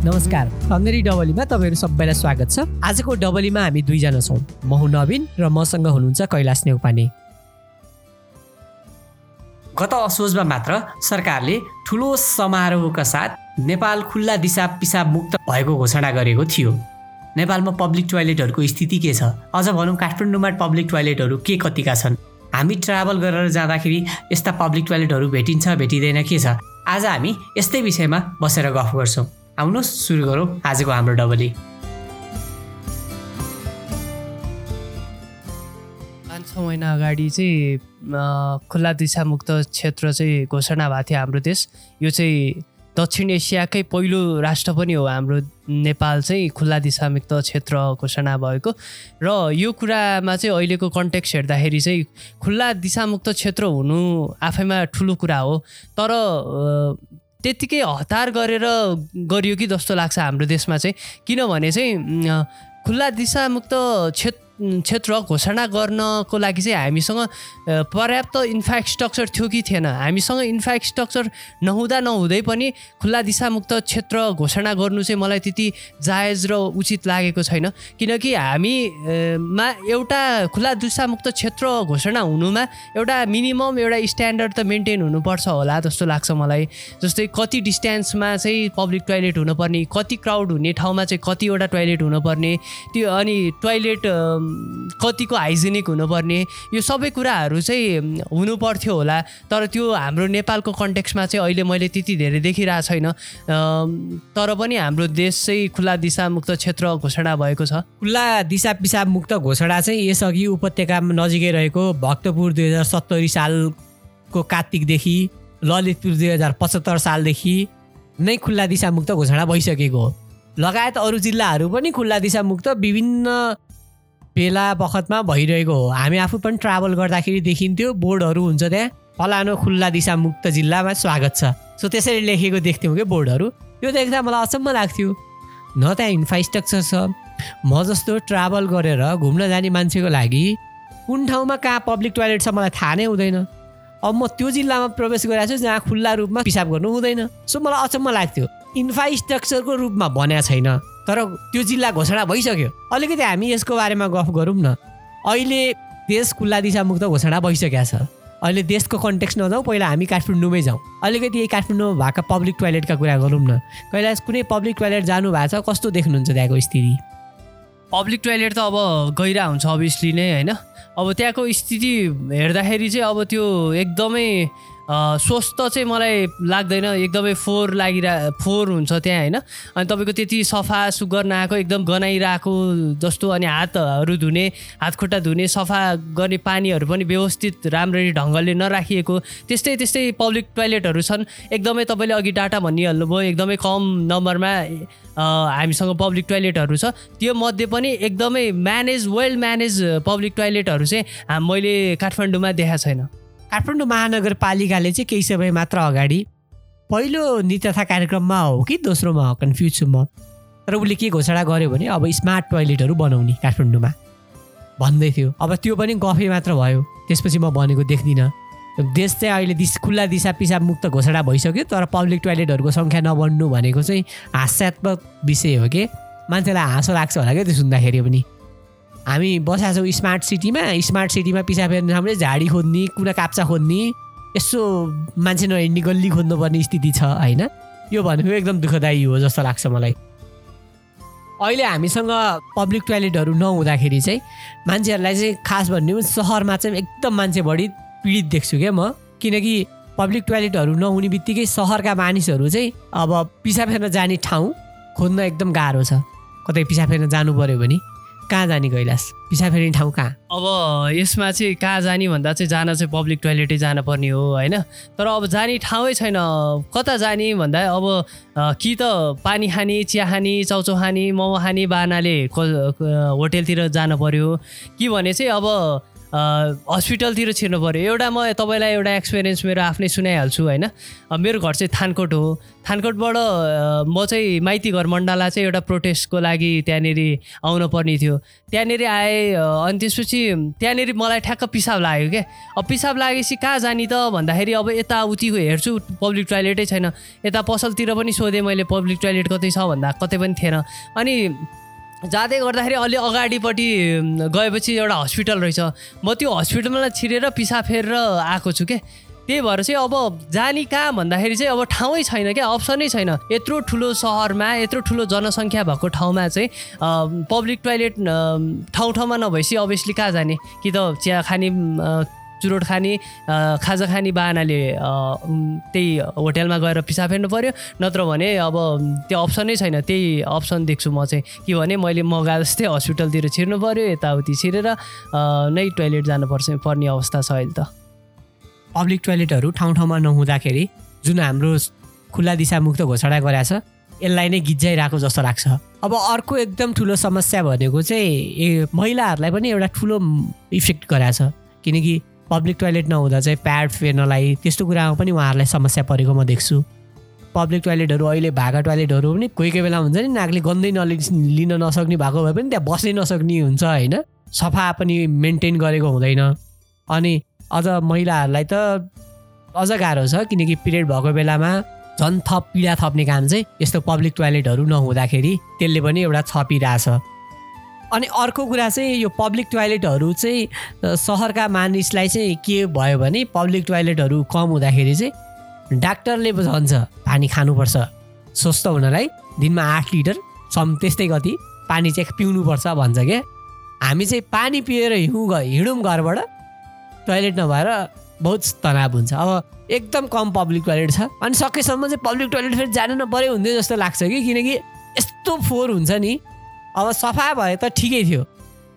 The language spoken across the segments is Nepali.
नमस्कार खङ्गरी डबलीमा तपाईँहरू सबैलाई स्वागत छ। आजको डबलीमा हामी दुईजना छौँ। म हुँ नवीन र मसँग हुनुहुन्छ कैलाश नेउपाने। गत असोजमा मात्र सरकारले ठुलो समारोहका साथ नेपाल खुल्ला दिशा पिसाब मुक्त भएको घोषणा गरेको थियो। नेपालमा पब्लिक टोयलेटहरूको स्थिति के छ? अझ भनौँ काठमाडौँमा पब्लिक टोयलेटहरू के कतिका छन्? हामी ट्राभल गरेर जाँदाखेरि यस्ता पब्लिक टोयलेटहरू भेटिन्छ भेटिँदैन के छ? आज हामी यस्तै विषयमा बसेर गफ गर्छौँ। आउनुहोस् सुरु गरौँ। आजको हाम्रो डबली। पाँच छ महिना अगाडि चाहिँ खुल्ला दिशामुक्त क्षेत्र चाहिँ घोषणा भएको थियो हाम्रो देश। यो चाहिँ दक्षिण एसियाकै पहिलो राष्ट्र पनि हो हाम्रो नेपाल चाहिँ खुल्ला दिशामुक्त क्षेत्र घोषणा भएको। र यो कुरामा चाहिँ अहिलेको कन्टेक्स्ट हेर्दाखेरि चाहिँ खुल्ला दिशामुक्त क्षेत्र हुनु आफैमा ठुलो कुरा हो। तर त्यत्तिकै हतार गरेर गरियो कि जस्तो लाग्छ हाम्रो देशमा चाहिँ। किनभने चाहिँ खुल्ला दिशामुक्त क्षेत्र क्षेत्र घोषणा गर्नको लागि चाहिँ हामीसँग पर्याप्त इन्फ्रास्ट्रक्चर थियो कि थिएन। हामीसँग इन्फ्रास्ट्रक्चर नहुँदा नहुँदै पनि खुल्ला दिशामुक्त क्षेत्र घोषणा गर्नु चाहिँ मलाई त्यति जायज र उचित लागेको छैन। किनकि हामीमा एउटा खुल्ला दिशामुक्त क्षेत्र घोषणा हुनुमा एउटा मिनिमम एउटा स्ट्यान्डर्ड त मेन्टेन हुनुपर्छ होला जस्तो लाग्छ मलाई। जस्तै कति डिस्टेन्समा चाहिँ पब्लिक टोइलेट हुनुपर्ने कति क्राउड हुने ठाउँमा चाहिँ कतिवटा टोइलेट हुनुपर्ने त्यो अनि टोइलेट कतिको हाइजेनिक हुनुपर्ने यो सबै कुराहरू चाहिँ हुनु पर्थ्यो होला। तर त्यो हाम्रो नेपालको कन्टेक्समा चाहिँ अहिले मैले त्यति धेरै देखिरहेको छैन। तर पनि हाम्रो देश चाहिँ खुल्ला दिशामुक्त क्षेत्र घोषणा भएको छ। खुल्ला दिशा पिसाब मुक्त घोषणा चाहिँ यसअघि उपत्यकामा नजिकै रहेको भक्तपुर दुई हजार सत्तरी सालको कार्तिकदेखि ललितपुर दुई हजार पचहत्तर सालदेखि नै खुल्ला दिशामुक्त घोषणा भइसकेको हो। लगायत अरू जिल्लाहरू पनि खुल्ला दिशामुक्त विभिन्न बेला बखतमा भइरहेको हो। हामी आफू पनि ट्राभल गर्दाखेरि देखिन्थ्यो बोर्डहरू हुन्छ त्यहाँ। फलानु खुल्ला दिशा मुक्त जिल्लामा स्वागत छ। सो त्यसरी लेखेको देख्थ्यौँ कि बोर्डहरू? त्यो देख्दा मलाई अचम्म लाग्थ्यो। न त्यहाँ इन्फ्रास्ट्रक्चर छ। म जस्तो ट्राभल गरेर घुम्न जाने मान्छेको लागि कुन ठाउँमा कहाँ पब्लिक टोयलेट छ मलाई थाहा नै हुँदैन। अब म त्यो जिल्लामा प्रवेश गरिरहेको छु जहाँ खुल्ला रूपमा पिसाब गर्नु हुँदैन। सो मलाई अचम्म लाग्थ्यो। इन्फ्रास्ट्रक्चरको रूपमा बनेको छैन। तर त्यो जिल्ला घोषणा भइसक्यो। अलिकति हामी यसको बारेमा गफ गरौँ न। अहिले देश खुल्ला दिशामुक्त घोषणा भइसकेको छ। अहिले देशको कन्टेक्स्ट नजाउँ पहिला हामी काठमाडौँमै जाउँ। अलिकति यही काठमाडौँमा भएको पब्लिक टोयलेटका कुरा गरौँ न। कहिले कुनै पब्लिक टोयलेट जानु भएको छ कस्तो देख्नुहुन्छ त्यहाँको स्थिति? पब्लिक टोयलेट त अब गइरह हुन्छ अभियसली नै होइन? अब त्यहाँको स्थिति हेर्दाखेरि चाहिँ अब त्यो एकदमै स्वस्थ चाहिँ मलाई लाग्दैन। एकदमै फोहोर लागिरह फोहोर हुन्छ त्यहाँ होइन? अनि तपाईँको त्यति सफा सुग्घर नआएको एकदम गनाइरहेको जस्तो अनि हातहरू धुने हात खुट्टा धुने सफा गर्ने पानीहरू पनि व्यवस्थित राम्ररी ढङ्गले नराखिएको त्यस्तै त्यस्तै पब्लिक टोइलेटहरू छन्। एकदमै तपाईँले अघि डाटा भनिहाल्नुभयो एकदमै कम नम्बरमा हामीसँग पब्लिक टोइलेटहरू छ। त्यो मध्ये पनि एकदमै म्यानेज वेल म्यानेज पब्लिक टोइलेटहरू चाहिँ मैले काठमाडौँमा देखाएको छैन। काठमाडौँ महानगरपालिकाले चाहिँ केही समय मात्र अगाडि पहिलो नित्यथा कार्यक्रममा हो कि दोस्रोमा हो कन्फ्युज छु म तर उसले के घोषणा गर्यो भने अब स्मार्ट टोइलेटहरू बनाउने काठमाडौँमा। भन्दै थियो। अब त्यो पनि गफै मात्र भयो। त्यसपछि म भनेको देख्दिनँ। देश चाहिँ अहिले दिस खुल्ला दिशा पिसाब मुक्त घोषणा भइसक्यो तर पब्लिक टोइलेटहरूको सङ्ख्या नबढ्नु भनेको चाहिँ हास्यात्मक विषय हो कि? मान्छेलाई हाँसो लाग्छ होला क्या त्यो सुन्दाखेरि पनि। हामी बसेका छौँ स्मार्ट सिटीमा। स्मार्ट सिटीमा पिसा फेर्ने ठाउँले झाडी खोज्ने कुना काप्चा खोज्ने यसो मान्छे नहिँड्ने गल्ली खोज्नुपर्ने स्थिति छ होइन? यो भनेको एकदम दुःखदायी हो जस्तो लाग्छ मलाई। अहिले हामीसँग पब्लिक टोइलेटहरू नहुँदाखेरि चाहिँ मान्छेहरूलाई चाहिँ खास भन्ने पनि सहरमा चाहिँ एकदम मान्छे बढी पीडित देख्छु क्या म। किनकि पब्लिक टोइलेटहरू नहुने बित्तिकै सहरका मानिसहरू चाहिँ अब पिसा फेर्न जाने ठाउँ खोज्न एकदम गाह्रो छ। कतै पिसा फेर्न जानु पऱ्यो भने। कहाँ जाने कैलाश पिसा फेर्ने ठाउँ कहाँ? अब यसमा चाहिँ कहाँ जाने भन्दा चाहिँ जान चाहिँ पब्लिक टोइलेटै जानुपर्ने हो होइन? तर अब जाने ठाउँै छैन। कता जाने भन्दा अब कि त पानी खाने चिया खाने चाउचाउ खाने मोमो खाने बानाले होटेलतिर जानु पऱ्यो कि भने चाहिँ अब हस्पिटलतिर छिर्नु पऱ्यो एउटा म तपाईँलाई एउटा एक्सपिरियन्स मेरो आफ्नै सुनाइहाल्छु होइन? मेरो घर चाहिँ थानकोट हो। थानकोटबाट म चाहिँ माइती घर मण्डला चाहिँ एउटा प्रोटेस्टको लागि त्यहाँनिर आउनु पर्ने थियो। त्यहाँनिर आएँ अनि त्यसपछि त्यहाँनिर मलाई ठ्याक्क पिसाब लाग्यो क्या अब पिसाब लागेपछि कहाँ जाने त? भन्दाखेरि अब यताउतिको हेर्छु पब्लिक टोइलेटै छैन। यता पसलतिर पनि सोधेँ मैले पब्लिक टोइलेट कतै छ भन्दा कतै पनि थिएन। अनि जाँदै गर्दाखेरि अलि अगाडिपट्टि गएपछि एउटा हस्पिटल रहेछ। म त्यो हस्पिटलमा छिरेर पिसा फेरेर आएको छु क्या त्यही भएर चाहिँ अब जाने कहाँ भन्दाखेरि चाहिँ अब ठाउँै छैन क्या अप्सनै छैन। यत्रो ठुलो सहरमा यत्रो ठुलो जनसङ्ख्या भएको ठाउँमा चाहिँ पब्लिक टोइलेट ठाउँ ठाउँमा नभएपछि अभियसली कहाँ जाने? कि त चिया खाने चुरोट खाने खाजा खाने बाहनाले त्यही होटेलमा गएर पिसा फेर्नु पऱ्यो नत्र भने अब त्यो अप्सनै छैन। त्यही अप्सन देख्छु म चाहिँ। कि भने मैले मगा जस्तै हस्पिटलतिर छिर्नु पऱ्यो यताउति छिरेर नै टोइलेट जानुपर्छ पर्ने अवस्था छ अहिले त। पब्लिक टोइलेटहरू ठाउँ ठाउँमा नहुँदाखेरि जुन हाम्रो खुल्ला दिशामुक्त घोषणा गरेको छ यसलाई नै गिज्जाइरहेको जस्तो लाग्छ। अब अर्को एकदम ठुलो समस्या भनेको चाहिँ महिलाहरूलाई पनि एउटा ठुलो इफेक्ट गराएको छ। किनकि पब्लिक टोइलेट नहुँदा चाहिँ प्याड फेर्नलाई त्यस्तो कुरामा पनि उहाँहरूलाई समस्या परेको म देख्छु। पब्लिक टोइलेटहरू अहिले भाका टोइलेटहरू पनि कोही कोही बेला हुन्छ नि नाकले गन्दै नलि लिन नसक्ने भएको भए पनि त्यहाँ बस्नै नसक्ने हुन्छ होइन। सफा पनि मेन्टेन गरेको हुँदैन। अनि अझ महिलाहरूलाई त अझ गाह्रो छ किनकि पिरियड भएको बेलामा झन् थप पीडा थप्ने काम चाहिँ यस्तो पब्लिक टोइलेटहरू नहुँदाखेरि त्यसले पनि एउटा थपिरहेछ अनि अर्को कुरा चाहिँ यो पब्लिक टोइलेटहरू चाहिँ सहरका मानिसलाई चाहिँ के भयो भने पब्लिक टोइलेटहरू कम हुँदाखेरि चाहिँ डाक्टरले भन्छ पानी खानुपर्छ स्वस्थ हुनलाई दिनमा आठ लिटर सम त्यस्तै गति पानी चाहिँ पिउनुपर्छ भन्छ क्या हामी चाहिँ पानी पिएर हिँडौँ हिँडौँ घरबाट टोइलेट नभएर बहुत तनाव हुन्छ। अब एकदम कम पब्लिक टोइलेट छ। अनि सकेसम्म चाहिँ पब्लिक टोइलेट फेरि जानु नपऱ्यो हुन्थ्यो जस्तो लाग्छ कि? किनकि यस्तो फोहोर हुन्छ नि अब सफा भए त ठिकै थियो।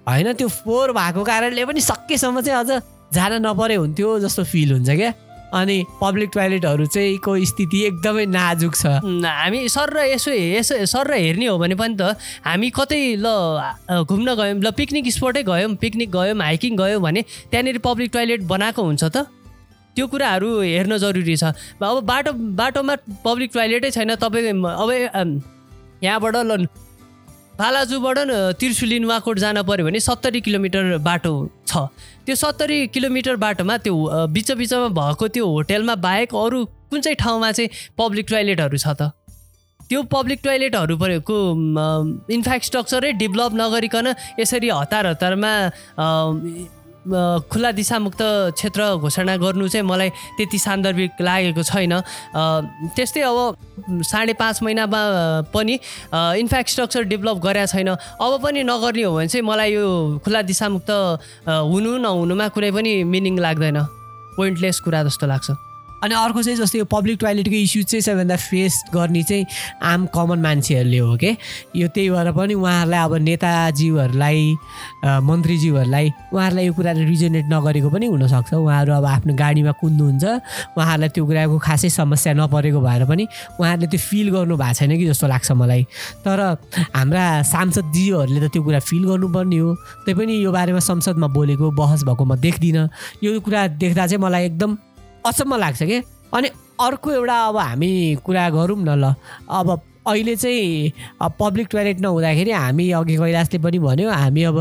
होइन त्यो फोहोर भएको कारणले पनि सकेसम्म चाहिँ अझ जान नपरे हुन्थ्यो जस्तो फिल हुन्छ क्या। अनि पब्लिक टोइलेटहरू चाहिँ को स्थिति एकदमै नाजुक छ। हामी सर र यसो यसो सर र हेर्ने हो भने पनि त हामी कतै ल घुम्न गयौँ ल पिकनिक स्पोटै गयौँ पिकनिक गयौँ हाइकिङ गयौँ भने त्यहाँनिर पब्लिक टोइलेट बनाएको हुन्छ त। त्यो कुराहरू हेर्न जरुरी छ। अब बाटो बाटोमा पब्लिक टोइलेटै छैन तपाईँ अब यहाँबाट ल बालाजुबाट त्रिशुली नुवाकोट जान पऱ्यो भने सत्तरी किलोमिटर बाटो छ। त्यो सत्तरी किलोमिटर बाटोमा त्यो बिच बिचमा भएको त्यो होटेलमा बाहेक अरू कुन चाहिँ ठाउँमा चाहिँ पब्लिक टोइलेटहरू छ त? त्यो पब्लिक टोइलेटहरू परेको इन्फ्रास्ट्रक्चरै डेभलप नगरिकन यसरी हतार हतारमा खुल्ला दिशामुक्त क्षेत्र घोषणा गर्नु चाहिँ मलाई त्यति सान्दर्भिक लागेको छैन। त्यस्तै अब साढे पाँच महिनामा पनि इन्फ्रास्ट्रक्चर डेभलप गरेका छैन। अब पनि नगर्ने हो भने चाहिँ मलाई यो खुल्ला दिशामुक्त हुनु नहुनुमा कुनै पनि मिनिङ लाग्दैन। पोइन्टलेस कुरा जस्तो लाग्छ। अनि अर्को चाहिँ जस्तै यो पब्लिक टोइलेटको इस्यु चाहिँ सबैभन्दा फेस गर्ने चाहिँ आम कमन मान्छेहरूले हो कि यो त्यही भएर पनि उहाँहरूलाई अब नेताजीहरूलाई मन्त्रीज्यूहरूलाई उहाँहरूलाई यो कुराले रिजनेट नगरेको पनि हुनसक्छ। उहाँहरू अब आफ्नो गाडीमा कुद्नुहुन्छ उहाँहरूलाई त्यो कुराको खासै समस्या नपरेको भएर पनि उहाँहरूले त्यो फिल गर्नु भएको छैन कि जस्तो लाग्छ मलाई। तर हाम्रा सांसदजीहरूले त त्यो कुरा फिल गर्नुपर्ने हो। त्यही पनि यो बारेमा संसदमा बोलेको बहस भएको म देख्दिनँ। यो कुरा देख्दा चाहिँ मलाई एकदम अचम्म लाग्छ कि? अनि अर्को एउटा अब हामी कुरा गरौँ न ल। अब अहिले चाहिँ पब्लिक टोइलेट नहुँदाखेरि हामी अघि कैलाशले पनि भन्यो हामी अब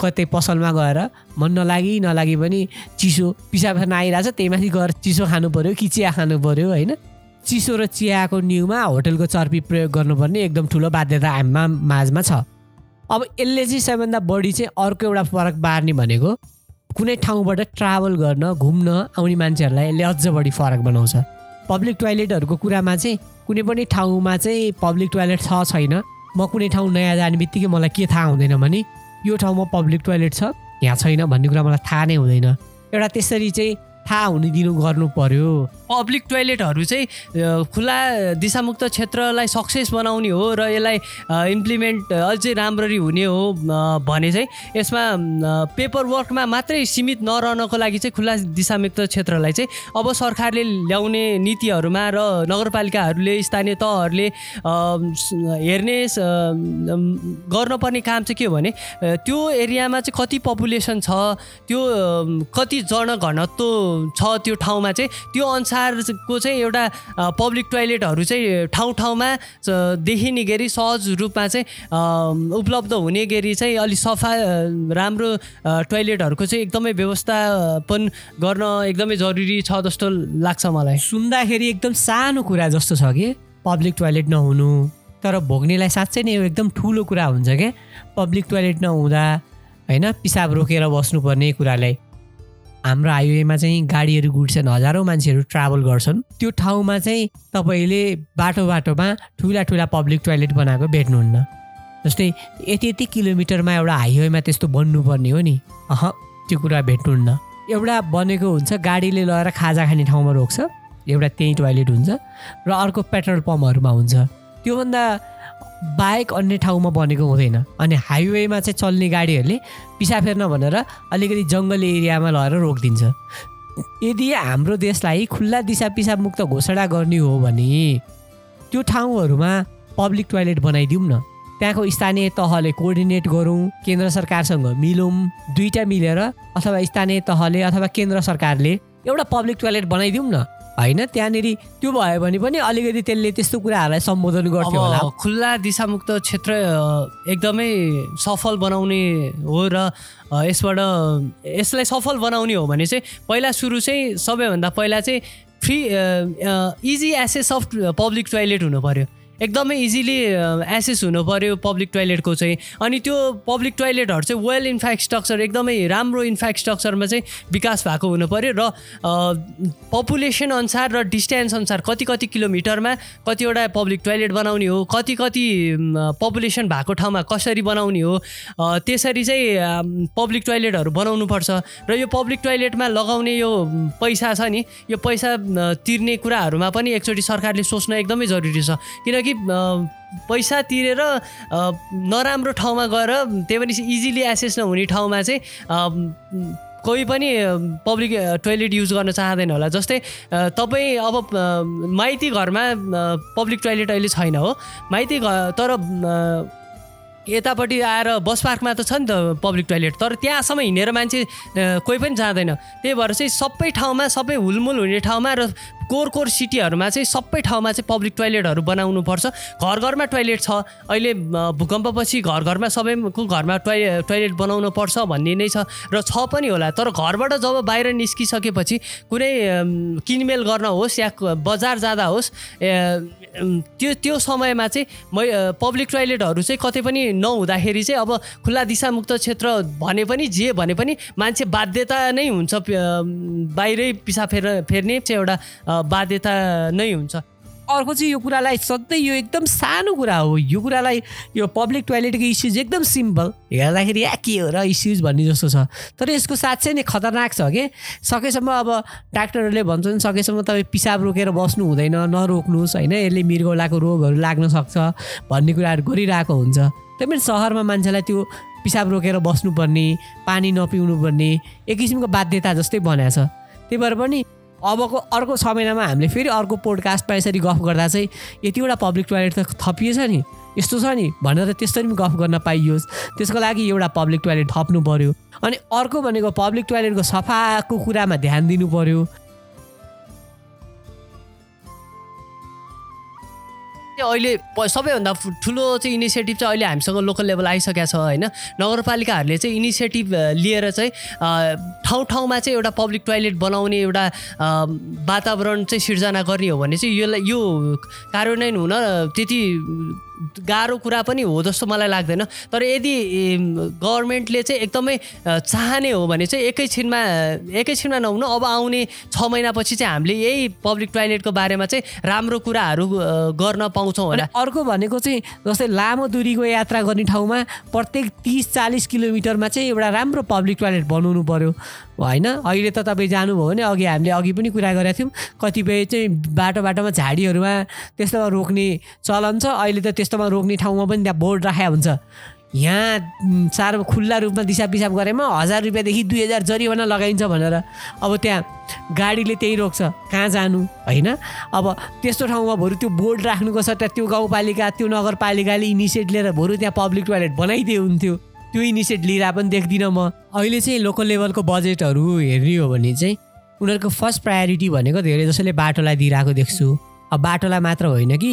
कतै पसलमा गएर मन नलागि नलागि पनि चिसो पिसा फेर्न आइरहेछ त्यही माथि गएर चिसो खानु पऱ्यो कि चिया खानु पऱ्यो होइन? चिसो र चियाको न्युमा होटलको चर्पी प्रयोग गर्नुपर्ने एकदम ठुलो बाध्यता हामीमा माझमा छ। अब यसले चाहिँ सबैभन्दा बढी चाहिँ अर्को एउटा फरक बार्ने भनेको कुनै ठाउँबाट ट्राभल गर्न घुम्न आउने मान्छेहरूलाई यसले अझ बढी फरक बनाउँछ। पब्लिक टोइलेटहरूको कुरामा चाहिँ कुनै पनि ठाउँमा चाहिँ पब्लिक टोइलेट छ छैन। म कुनै ठाउँ नयाँ जाने बित्तिकै मलाई के थाहा हुँदैन भने यो ठाउँमा पब्लिक टोइलेट छ यहाँ छैन भन्ने कुरा मलाई थाहा नै हुँदैन। एउटा त्यसरी चाहिँ थाहा हुने दिनु गर्नु पर्यो। पब्लिक टोइलेटहरू चाहिँ खुला दिशामुक्त क्षेत्रलाई सक्सेस बनाउने हो र यसलाई इम्प्लिमेन्ट अझै राम्ररी हुने हो भने चाहिँ यसमा पेपर वर्कमा मात्रै सीमित नरहनको लागि चाहिँ खुला दिशामुक्त क्षेत्रलाई चाहिँ अब सरकारले ल्याउने नीतिहरूमा र नगरपालिकाहरूले स्थानीय तहहरूले हेर्ने गर्नुपर्ने काम चाहिँ के हो भने त्यो एरियामा चाहिँ कति पपुलेसन छ त्यो कति जनघनत्व छ त्यो ठाउँमा चाहिँ त्यो अनुसारको चाहिँ एउटा पब्लिक टोइलेटहरू चाहिँ ठाउँ ठाउँमा देखिने गरी सहज रूपमा चाहिँ उपलब्ध हुने गरी चाहिँ अलिक सफा राम्रो टोइलेटहरूको चाहिँ एकदमै व्यवस्थापन गर्न एकदमै जरुरी छ जस्तो लाग्छ मलाई। सुन्दाखेरि एकदम सानो कुरा जस्तो छ कि पब्लिक टोइलेट नहुनु तर भोग्नेलाई साँच्चै नै यो एकदम ठुलो कुरा हुन्छ क्या पब्लिक टोइलेट नहुँदा होइन पिसाब रोकेर बस्नुपर्ने कुरालाई। हाम्रो हाइवेमा चाहिँ गाडीहरू गुड्छन् हजारौँ मान्छेहरू ट्राभल गर्छन्। त्यो ठाउँमा चाहिँ तपाईँले बाटो बाटोमा ठुला ठुला पब्लिक टोइलेट बनाएको भेट्नुहुन्न। जस्तै यति यति किलोमिटरमा एउटा हाइवेमा त्यस्तो बन्नुपर्ने हो नि। अह त्यो कुरा भेट्नुहुन्न। एउटा बनेको हुन्छ गाडीले लगेर खाजा खाने ठाउँमा रोक्छ। एउटा त्यही टोइलेट हुन्छ। र अर्को पेट्रोल पम्पहरूमा हुन्छ। त्योभन्दा बाहेक अन्य ठाउँमा बनेको हुँदैन। अनि हाइवेमा चाहिँ चल्ने गाडीहरूले पिसा फेर्न भनेर अलिकति जङ्गल एरियामा लगेर रोकिदिन्छ। यदि हाम्रो देशलाई खुल्ला दिशा पिसाब मुक्त घोषणा गर्ने हो भने त्यो ठाउँहरूमा पब्लिक टोइलेट बनाइदिउँ न। त्यहाँको स्थानीय तहले कोअर्डिनेट गरौँ केन्द्र सरकारसँग मिलौँ दुईवटा मिलेर अथवा स्थानीय तहले अथवा केन्द्र सरकारले एउटा पब्लिक टोइलेट बनाइदिउँ न। होइन त्यहाँनिर त्यो भयो भने पनि अलिकति त्यसले त्यस्तो कुराहरूलाई सम्बोधन गर्थ्यो होला। खुल्ला दिशामुक्त क्षेत्र एकदमै सफल बनाउने हो र यसबाट यसलाई सफल बनाउने हो भने चाहिँ पहिला सुरु चाहिँ सबैभन्दा पहिला चाहिँ free easy access of public toilet हुनु पऱ्यो एकदमै इजिली एसेस हुनु पऱ्यो पब्लिक टोइलेटको चाहिँ। अनि त्यो पब्लिक टोइलेटहरू चाहिँ वेल इन्फ्रास्ट्रक्चर एकदमै राम्रो इन्फ्रास्ट्रक्चरमा चाहिँ विकास भएको हुनु पऱ्यो र पपुलेसन अनुसार र डिस्टेन्स अनुसार कति कति किलोमिटरमा कतिवटा पब्लिक टोइलेट बनाउने हो कति कति पपुलेसन भएको ठाउँमा कसरी बनाउने हो त्यसरी चाहिँ पब्लिक टोइलेटहरू बनाउनुपर्छ र यो पब्लिक टोइलेटमा लगाउने यो पैसा छ नि यो पैसा तिर्ने कुराहरूमा पनि एकचोटि सरकारले सोच्न एकदमै जरुरी छ। किनकि अ, पैसा तिरेर नराम्रो ठाउँमा गएर त्यही पनि इजिली एसेस नहुने ठाउँमा चाहिँ कोही पनि पब्लिक टोइलेट युज गर्न चाहँदैन होला। जस्तै तपाईँ अब माइती घरमा पब्लिक टोइलेट अहिले छैन हो। माइती घर तर यतापट्टि आएर बस पार्कमा त छ नि त पब्लिक टोइलेट तर त्यहाँसम्म हिँडेर मान्छे कोही पनि जाँदैन। त्यही भएर चाहिँ सबै ठाउँमा सबै हुलमुल हुने ठाउँमा र कोर कोर सिटीहरूमा चाहिँ सबै ठाउँमा चाहिँ पब्लिक टोइलेटहरू बनाउनु पर्छ। घर घरमा टोइलेट छ। अहिले भूकम्पपछि घर घरमा सबैको घरमा टोइ टोइलेट बनाउनु पर्छ भन्ने नै छ र छ पनि होला। तर घरबाट जब बाहिर निस्किसकेपछि कुनै किनमेल गर्न होस् या बजार जाँदा होस् त्यो त्यो समयमा चाहिँ मै पब्लिक टोइलेटहरू चाहिँ कतै पनि नहुँदाखेरि चाहिँ अब खुल्ला दिशामुक्त क्षेत्र भने पनि जे भने पनि मान्छे बाध्यता नै हुन्छ बाहिरै पिसा फेर फेर्ने चाहिँ एउटा बाध्यता नै हुन्छ। अर्को चाहिँ यो कुरालाई सधैँ यो एकदम सानो कुरा हो। यो कुरालाई यो पब्लिक टोइलेटको इस्युज एकदम सिम्पल हेर्दाखेरि या के हो र इस्युज भन्ने जस्तो छ। तर यसको साँच्चै नै खतरनाक छ कि? सकेसम्म अब डाक्टरहरूले भन्छन् सकेसम्म तपाईँ पिसाब रोकेर बस्नु हुँदैन नरोक्नुहोस् होइन? यसले मृगौलाको रोगहरू लाग्न सक्छ भन्ने कुराहरू गरिरहेको हुन्छ। त्यही पनि सहरमा मान्छेलाई त्यो पिसाब रोकेर बस्नुपर्ने पानी नपिउनु पर्ने एक किसिमको बाध्यता जस्तै बनाएको छ। त्यही भएर पनि अबको अर्को छ हामीले फेरि अर्को पोडकास्टमा यसरी गफ गर्दा चाहिँ यतिवटा पब्लिक टोइलेट त थपिएछ नि। यस्तो छ नि भनेर त्यसरी पनि गफ गर्न पाइयोस्। त्यसको लागि एउटा पब्लिक टोइलेट थप्नु पऱ्यो अनि अर्को भनेको पब्लिक टोइलेटको सफाको कुरामा ध्यान दिनु पऱ्यो अहिले सबैभन्दा ठुलो चाहिँ इनिसिएटिभ चाहिँ अहिले हामीसँग लोकल लेभल आइसकेको छ होइन? नगरपालिकाहरूले चाहिँ इनिसिएटिभ लिएर चाहिँ ठाउँ ठाउँमा चाहिँ एउटा पब्लिक टोइलेट बनाउने एउटा वातावरण चाहिँ सिर्जना गर्ने हो भने चाहिँ यसलाई यो कार्यान्वयन हुन त्यति गाह्रो कुरा पनि हो जस्तो मलाई लाग्दैन। तर यदि गभर्मेन्टले चाहिँ एकदमै चाहने हो भने चाहिँ एकैछिनमा एकैछिनमा नहुनु अब आउने छ महिनापछि चाहिँ हामीले यही पब्लिक टोइलेटको बारेमा चाहिँ राम्रो कुराहरू गर्न पाउँछौँ होला। अर्को भनेको चाहिँ जस्तै लामो दूरीको यात्रा गर्ने ठाउँमा प्रत्येक तिस चालिस किलोमिटरमा चाहिँ एउटा राम्रो पब्लिक टोइलेट बनाउनु पऱ्यो होइन? अहिले त तपाईँ जानुभयो भने अघि हामीले अघि पनि कुरा गरेका थियौँ। कतिपय चाहिँ बाटो बाटोमा झाडीहरूमा त्यस्तोमा रोक्ने चलन छ। अहिले त त्यस्तोमा रोक्ने ठाउँमा पनि त्यहाँ बोर्ड राखेको हुन्छ। यहाँ साह्रो खुल्ला रूपमा दिसा पिसाब गरेमा हजार रुपियाँदेखि दुई हजार जरिवाना लगाइन्छ भनेर अब त्यहाँ गाडीले त्यही रोक्छ। कहाँ जानु? होइन? अब त्यस्तो ठाउँमा बरु त्यो बोर्ड राख्नुको सट्टा त्यो गाउँपालिका त्यो नगरपालिकाले इनिसिएट लिएर बरु त्यहाँ पब्लिक टोइलेट बनाइदिए हुन्थ्यो। त्यो इनिसिएट लिएर पनि देख्दिनँ म। अहिले चाहिँ लोकल लेभलको बजेटहरू हेर्ने हो भने चाहिँ उनीहरूको फर्स्ट प्रायोरिटी भनेको धेरै जसोले बाटोलाई दिइरहेको देख्छु। अब बाटोलाई मात्र होइन कि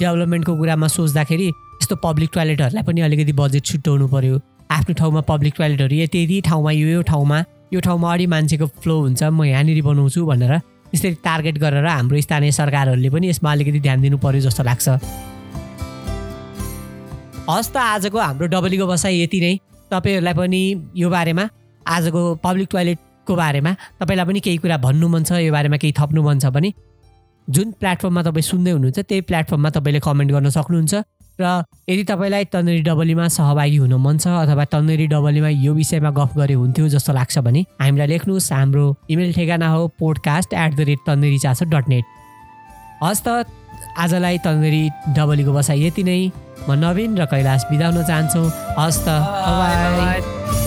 डेभलपमेन्टको कुरामा सोच्दाखेरि यस्तो पब्लिक टोइलेटहरूलाई पनि अलिकति बजेट छुट्याउनु पऱ्यो आफ्नो ठाउँमा पब्लिक टोइलेटहरू यति यति ठाउँमा यो यो ठाउँमा यो ठाउँमा अढी मान्छेको फ्लो हुन्छ म यहाँनिर बनाउँछु भनेर यसरी टार्गेट गरेर हाम्रो स्थानीय सरकारहरूले पनि यसमा अलिकति ध्यान दिनु पऱ्यो जस्तो लाग्छ। हस् त आजको हाम्रो डबलीको बसाइ यति नै। तपाईँहरूलाई पनि यो बारेमा आजको पब्लिक टोइलेटको बारेमा तपाईँलाई पनि केही कुरा भन्नु मन छ यो बारेमा केही थप्नु मन छ भने जुन प्लेटफर्ममा तपाईँ सुन्दै हुनुहुन्छ त्यही प्लेटफर्ममा तपाईँले कमेन्ट गर्न सक्नुहुन्छ र यदि तपाईँलाई तन्नेरी डबलीमा सहभागी हुन मन छ अथवा तन्नेरी डबलीमा यो विषयमा गफ गरे हुन्थ्यो जस्तो लाग्छ भने हामीलाई लेख्नुहोस् हाम्रो इमेल ठेगाना हो podcast at the rate Tanneri Chaso dot net हस् त आजलाई तन्नेरी डबलीको बसाइ यति नै। म नवीन र कैलाश बिदा हुन चाहन्छु। हस् त बाई